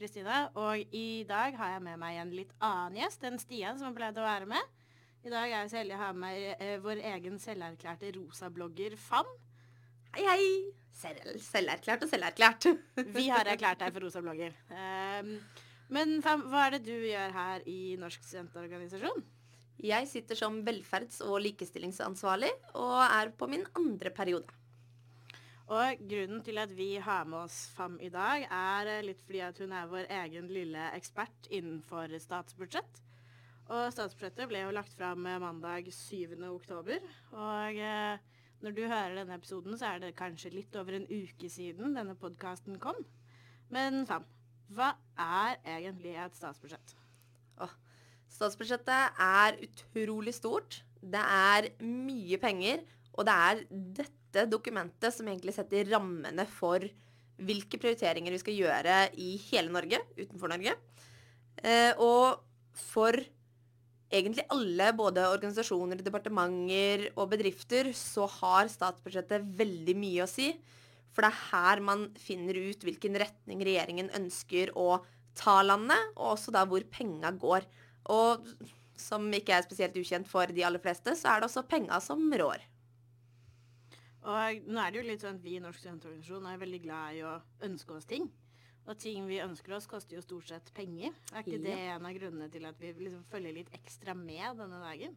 Kristine, og i dag har jeg med meg en litt annen gjest enn Stian, som har pleid å være med. I dag er jeg så heldig å ha med eh, vår egen selverklærte rosablogger Fam. Hei, hei. Selv, selverklært og selverklært. Vi har erklært deg for rosablogger. Um, men Fam, hva er det du gjør her i Norsk studentorganisasjon? Jeg sitter som velferds- og likestillingsansvarlig og er på min andre periode. Og grunnen til at vi har med oss Fam i dag, er eh, litt fordi at hun er vår egen lille ekspert innenfor statsbudsjett. Og statsbudsjettet ble jo lagt fram mandag 7. oktober. Og eh, når du hører denne episoden, så er det kanskje litt over en uke siden denne podkasten kom. Men Fam, hva er egentlig et statsbudsjett? Åh, statsbudsjettet er utrolig stort. Det er mye penger, og det er dette dette dokumentet som egentlig setter rammene for hvilke prioriteringer vi skal gjøre i hele Norge, utenfor Norge. Eh, og for egentlig alle, både organisasjoner, departementer og bedrifter, så har statsbudsjettet veldig mye å si. For det er her man finner ut hvilken retning regjeringen ønsker å ta landet, og også da hvor penga går. Og som ikke er spesielt ukjent for de aller fleste, så er det også penga som rår. Og nå er det jo litt sånn at vi i Norsk studentorganisasjon er veldig glad i å ønske oss ting. Og ting vi ønsker oss, koster jo stort sett penger. Er ikke det en av grunnene til at vi liksom følger litt ekstra med denne dagen?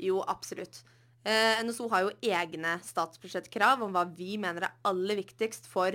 Jo, absolutt. Eh, NSO har jo egne statsbudsjettkrav om hva vi mener er aller viktigst for,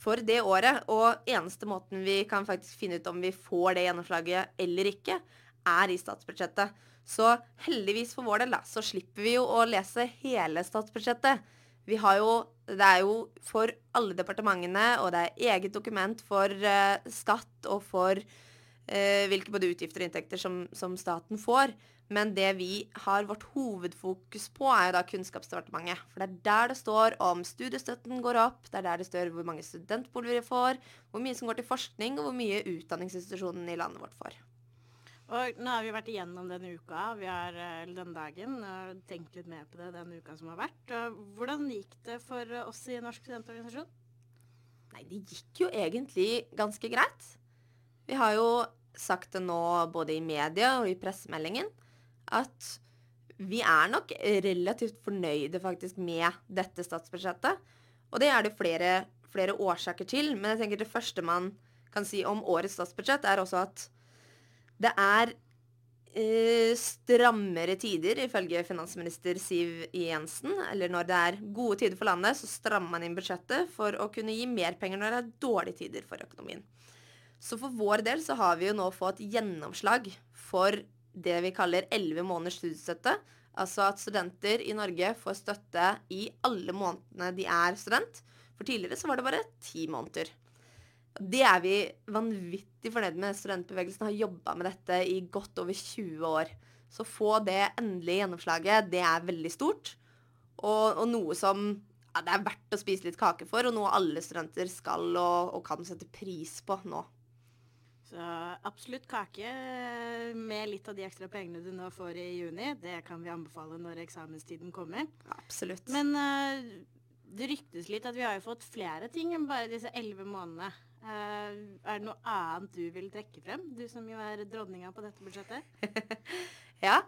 for det året. Og eneste måten vi kan faktisk finne ut om vi får det gjennomslaget eller ikke, er i statsbudsjettet. Så heldigvis for vår del da, så slipper vi jo å lese hele statsbudsjettet. Vi har jo Det er jo for alle departementene, og det er eget dokument for uh, skatt og for uh, hvilke både utgifter og inntekter som, som, staten får. Men det vi har vårt hovedfokus på, er jo da Kunnskapsdepartementet. For det er der det står om studiestøtten går opp, det er der det står hvor mange studentboliger vi får, hvor mye som går til forskning, og hvor mye utdanningsinstitusjonene i landet vårt får. Og nå har vi vært igjennom denne uka, vi har, eller denne dagen, og tenkt litt mer på det denne uka som har vært. Hvordan gikk det for oss i Norsk studentorganisasjon? Nei, det gikk jo egentlig ganske greit. Vi har jo sagt det nå både i media og i pressemeldingen at vi er nok relativt fornøyde faktisk med dette statsbudsjettet. Og det er det flere, flere årsaker til. Men jeg tenker det første man kan si om årets statsbudsjett, er også at det er eh, strammere tider, ifølge finansminister Siv Jensen. Eller når det er gode tider for landet, så strammer man inn budsjettet for å kunne gi mer penger når det er dårlige tider for økonomien. Så for vår del så har vi jo nå fått gjennomslag for det vi kaller elleve måneders studiestøtte. Altså at studenter i Norge får støtte i alle månedene de er student. For tidligere så var det bare ti måneder. Det er vi vanvittig fornøyd med. Studentbevegelsen har jobba med dette i godt over 20 år. Så få det endelige gjennomslaget, det er veldig stort. Og, og noe som ja, det er verdt å spise litt kake for, og noe alle studenter skal og, og kan sette pris på nå. Så absolutt kake med litt av de ekstra pengene du nå får i juni. Det kan vi anbefale når eksamenstiden kommer. Absolutt. Men uh, det ryktes litt at vi har jo fått flere ting enn bare disse elleve månedene. Uh, er det noe annet du vil trekke frem, du som jo er dronninga på dette budsjettet? ja.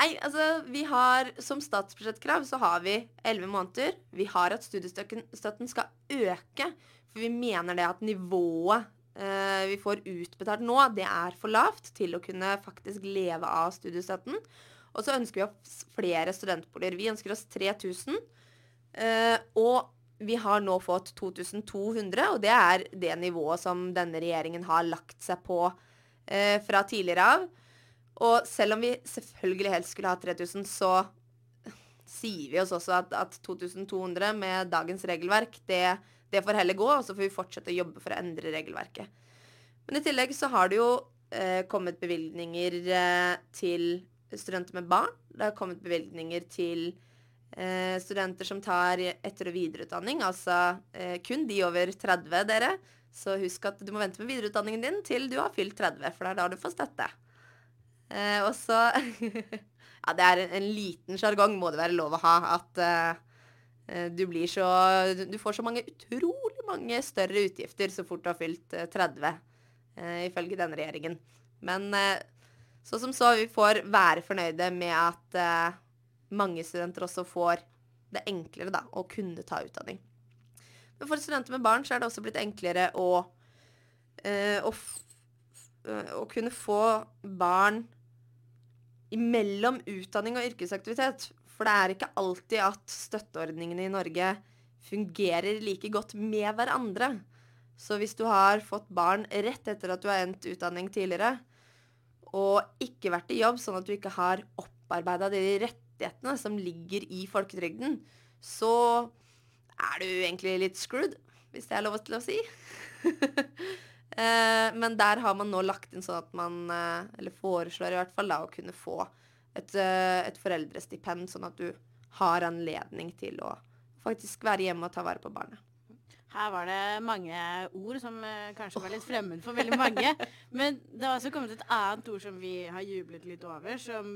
Nei, altså vi har Som statsbudsjettkrav så har vi elleve måneder. Vi har at studiestøtten skal øke. For vi mener det at nivået uh, vi får utbetalt nå, det er for lavt til å kunne faktisk leve av studiestøtten. Og så ønsker vi oss flere studentboliger. Vi ønsker oss 3000. Uh, og vi har nå fått 2200, og det er det nivået som denne regjeringen har lagt seg på eh, fra tidligere av. Og selv om vi selvfølgelig helst skulle ha 3000, så sier vi oss også at, at 2200 med dagens regelverk, det, det, får heller gå, og så får vi fortsette å jobbe for å endre regelverket. Men i tillegg så har det jo eh, kommet bevilgninger eh, til studenter med barn. Det har kommet bevilgninger til eh, studenter som tar etter- og videreutdanning. Altså eh, kun de over 30, dere. Så husk at du må vente med videreutdanningen din til du har fylt 30, for det er da du får støtte. Eh, og så Ja, det er en, en liten sjargong, må det være lov å ha, at eh, du blir så Du får så mange utrolig mange større utgifter så fort du har fylt 30. eh, ifølge denne regjeringen. Men eh, så som så, vi får være fornøyde med at eh, mange studenter også får det enklere da, å kunne ta utdanning. Men for studenter med barn så er det også blitt enklere å, eh, å, eh, å kunne få barn imellom utdanning og yrkesaktivitet. For det er ikke alltid at støtteordningene i Norge fungerer like godt med hverandre. Så hvis du har fått barn rett etter at du har endt utdanning tidligere, og ikke vært i jobb, sånn at du ikke har opparbeida de rettighetene som ligger i folketrygden, så er du egentlig litt screwed, hvis det er lov til å si. Eh, men der har man nå lagt inn sånn at man, eh, eller foreslår i hvert fall, da, å kunne få et, eh, et foreldrestipend, sånn at du har anledning til å faktisk være hjemme og ta vare på barnet. Her var det mange ord som kanskje var litt fremmed for veldig mange. Men det har også kommet et annet ord som vi har jublet litt over, som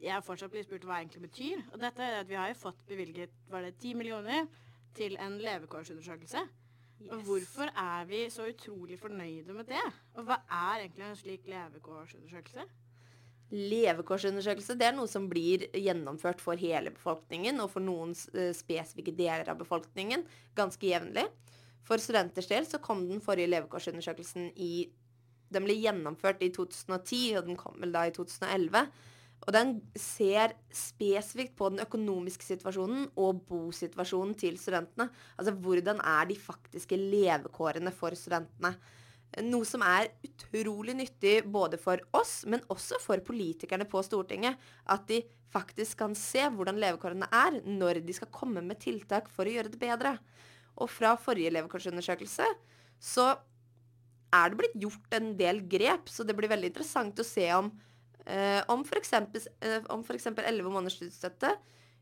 jeg fortsatt blir spurt hva det egentlig betyr. Og dette er at vi har jo fått bevilget var det 10 millioner til en levekårsundersøkelse. Og hvorfor er vi så utrolig fornøyde med det? Og hva er egentlig en slik levekårsundersøkelse? Levekårsundersøkelse det er noe som blir gjennomført for hele befolkningen og for noen eh, spesifikke deler av befolkningen ganske jevnlig. For studenters del så kom den forrige levekårsundersøkelsen i Den ble gjennomført i 2010, og den kom vel da i 2011. Og den ser spesifikt på den økonomiske situasjonen og bosituasjonen til studentene. Altså hvordan er de faktiske levekårene for studentene. Noe som er utrolig nyttig både for oss, men også for politikerne på Stortinget. At de faktisk kan se hvordan levekårene er når de skal komme med tiltak for å gjøre det bedre. Og fra forrige levekårsundersøkelse så er det blitt gjort en del grep, så det blir veldig interessant å se om eh, om f.eks. Eh, 11 måneders studiestøtte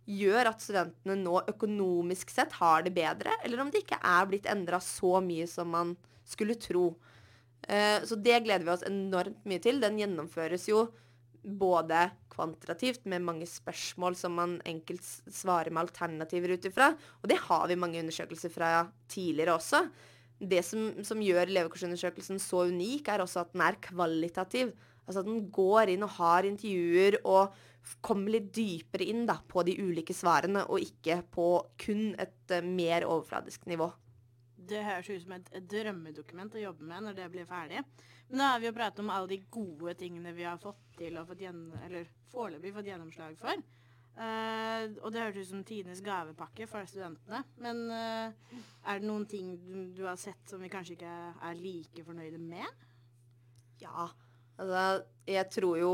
gjør at studentene nå økonomisk sett har det bedre, eller om det ikke er blitt endra så mye som man skulle tro. Eh, så det gleder vi oss enormt mye til. Den gjennomføres jo både kvantitativt, med mange spørsmål som man enkelt svarer med alternativer ut ifra. Og det har vi mange undersøkelser fra tidligere også. Det som, som gjør levekårsundersøkelsen så unik, er også at den er kvalitativ. Altså at den går inn og har intervjuer og kommer litt dypere inn da, på de ulike svarene, og ikke på kun et uh, mer overfladisk nivå det høres ut som et, et, drømmedokument å jobbe med når det blir ferdig. Men da har vi jo pratet om alle de gode tingene vi har fått til og fått eller foreløpig fått gjennomslag for. Uh, og det hørtes ut som tidenes gavepakke for studentene. Men uh, er det noen ting du, du, har sett som vi kanskje ikke er like fornøyde med? Ja. Altså, jeg tror jo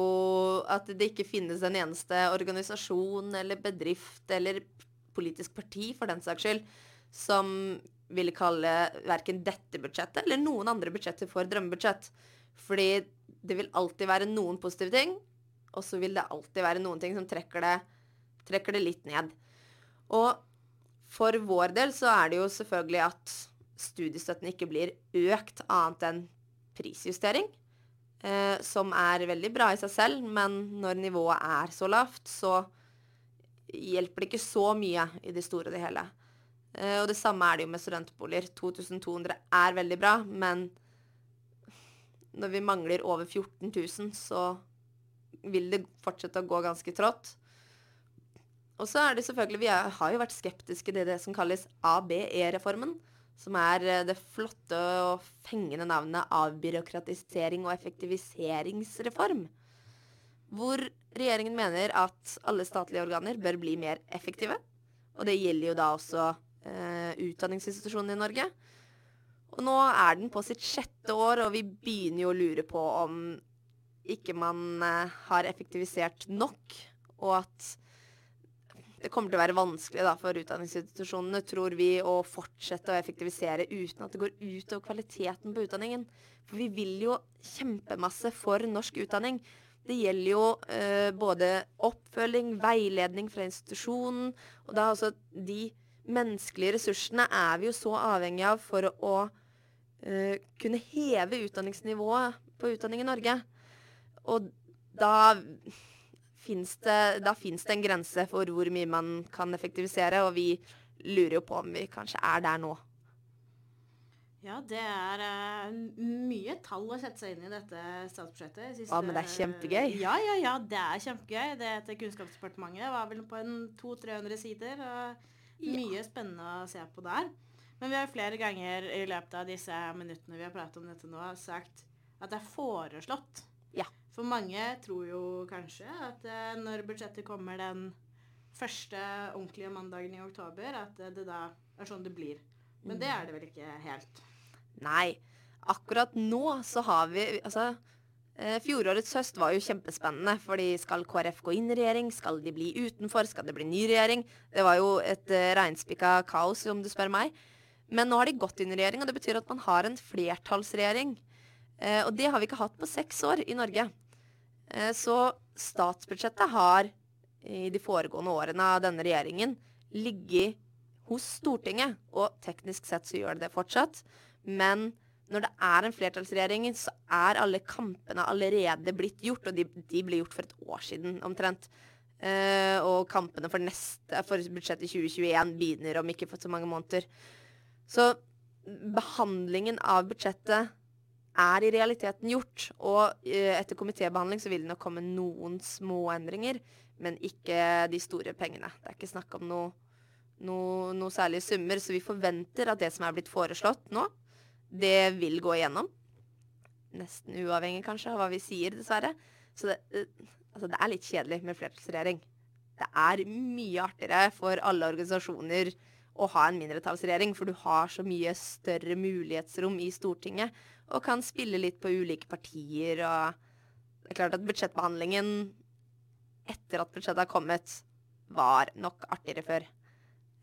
at det ikke finnes en eneste organisasjon eller bedrift eller politisk parti, for den saks skyld, som ville kalle verken dette budsjettet eller noen andre budsjetter for drømmebudsjett. Fordi det vil alltid være noen positive ting, og så vil det alltid være noen ting som trekker det, trekker det litt ned. Og for vår del så er det jo selvfølgelig at studiestøtten ikke blir økt annet enn prisjustering. Eh, som er veldig bra i seg selv, men når nivået er så lavt, så hjelper det ikke så mye i det store og det hele. Eh, og det samme er det jo med studentboliger. 2200 er veldig bra, men når vi mangler over 14 000, så vil det fortsette å gå ganske trått. Og så er det selvfølgelig Vi har jo vært skeptiske til det som kalles ABE-reformen. Som er eh, det flotte og fengende navnet avbyråkratisering og effektiviseringsreform. Hvor regjeringen mener at alle statlige organer bør bli mer effektive. Og det gjelder jo da også eh, utdanningsinstitusjonene i Norge. Og nå er den på sitt sjette år, og vi begynner jo å lure på om ikke man eh, har effektivisert nok, og at det kommer til å være vanskelig da, for utdanningsinstitusjonene, tror vi, å fortsette å effektivisere uten at det går ut over kvaliteten på utdanningen. For vi vil jo kjempemasse for norsk utdanning. Det gjelder jo eh, både oppfølging, veiledning fra institusjonen, og da altså de menneskelige ressursene er vi jo så avhengig av for å eh, kunne heve utdanningsnivået på utdanning i Norge. Og da fins det, det, en grense for hvor mye man kan effektivisere, og vi lurer jo på om vi kanskje er der nå. Ja, det er uh, mye tall å sette seg inn i dette statsbudsjettet. Siste, ja, men det er kjempegøy. Ja, ja, ja, det er kjempegøy. Det heter Kunnskapsdepartementet. Var vel på en 200-300 sider. og Mye ja. spennende å se på der. Men vi har flere ganger i løpet av disse minuttene vi har pratet om dette nå, sagt at det er foreslått. Ja. For mange tror jo kanskje at uh, når budsjettet kommer den første ordentlige mandagen i oktober, at uh, det da er sånn det blir. Men det er det vel ikke helt? Nei. Akkurat nå så har vi Altså, eh, fjorårets høst var jo kjempespennende. fordi skal KrF gå inn i regjering? Skal de bli utenfor? Skal det bli ny regjering? Det var jo et eh, reinspikka kaos, om du spør meg. Men nå har de gått inn i regjering, og det betyr at man har en flertallsregjering. Eh, og det har vi ikke hatt på seks år i Norge. Eh, så statsbudsjettet har i de foregående årene av denne regjeringen ligget hos Stortinget. Og teknisk sett så gjør det det fortsatt. Men når det er en flertallsregjering, så er alle kampene allerede blitt gjort. Og de, de ble gjort for et år siden omtrent. Uh, og kampene for neste for budsjettet 2021 begynner om ikke for så mange måneder. Så behandlingen av budsjettet er i realiteten gjort. Og uh, etter komitébehandling så vil det nok komme noen små endringer, men ikke de store pengene. Det er ikke snakk om noe, noe, noe særlige summer, så vi forventer at det som er blitt foreslått nå, det vil gå igjennom. Nesten uavhengig, kanskje, av hva vi sier, dessverre. Så det, eh, altså, det er litt kjedelig med flertallsregjering. Det er mye artigere for alle organisasjoner å ha en mindretallsregjering, for du har så mye større mulighetsrom i Stortinget og kan spille litt på ulike partier. og Det er klart at budsjettbehandlingen etter at budsjettet har kommet, var nok artigere før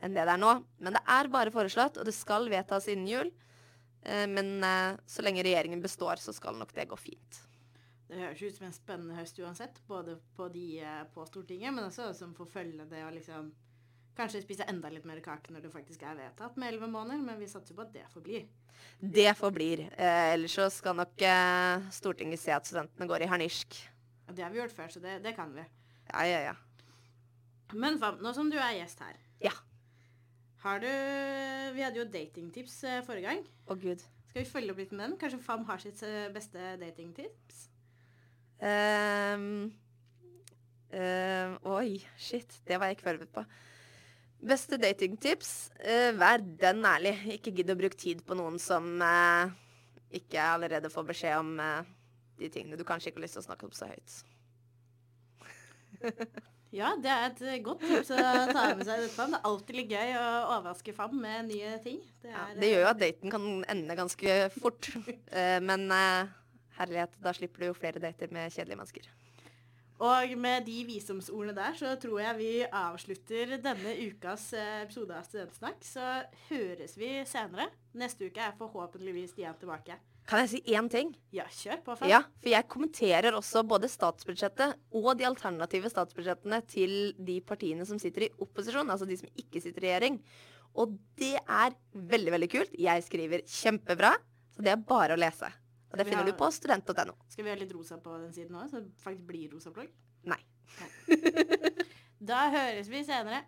enn det det er nå. Men det er bare foreslått, og det skal vedtas innen jul. Eh, men eh, så lenge regjeringen består, så skal nok det gå fint. Det høres ut som en spennende høst uansett, både på de eh, på Stortinget, men også som får følge liksom Kanskje spise enda litt mer kake når det faktisk er vedtatt med elleve måneder, men vi satser på at det forblir. Det forblir. Eh, ellers så skal nok eh, Stortinget se at studentene går i harnisk. Ja, det har vi gjort før, så det, det kan vi. Ja, ja, ja. Men Fam, nå som du er gjest her, Ja. Har du Vi hadde jo datingtips eh, forrige gang. Å, gud. Skal vi følge opp litt med den? Kanskje Fam har sitt eh, beste datingtips? Um, um, oi, shit. Det var jeg ikke forberedt på. Beste datingtips? Uh, vær den ærlig. Ikke gidd å bruke tid på noen som uh, ikke allerede får beskjed om de tingene du kanskje ikke har lyst til å snakke om så høyt. Ja, det er et godt tips å ta med seg dette. Det er alltid litt gøy å overraske Fam med nye ting. Det, er, ja, det gjør jo at daten kan ende ganske fort. uh, men uh, herlighet, da slipper du jo flere dater med kjedelige mennesker. Og med de visdomsordene der, så tror jeg vi avslutter denne ukas eh, episode av Studentsnakk. Så høres vi senere. Neste uke er forhåpentligvis Stian tilbake. Kan jeg si én ting? Ja, kjør på. Fem. Ja, for jeg kommenterer også både statsbudsjettet og de alternative statsbudsjettene til de partiene som sitter i opposisjon, altså de som ikke sitter i regjering. Og det er veldig, veldig kult. Jeg skriver kjempebra, så det er bare å lese. Og det finner ha, du på student.no. Skal vi ha litt rosa på den siden òg, så det faktisk blir rosa plagg? Nei. Nei. da høres vi senere.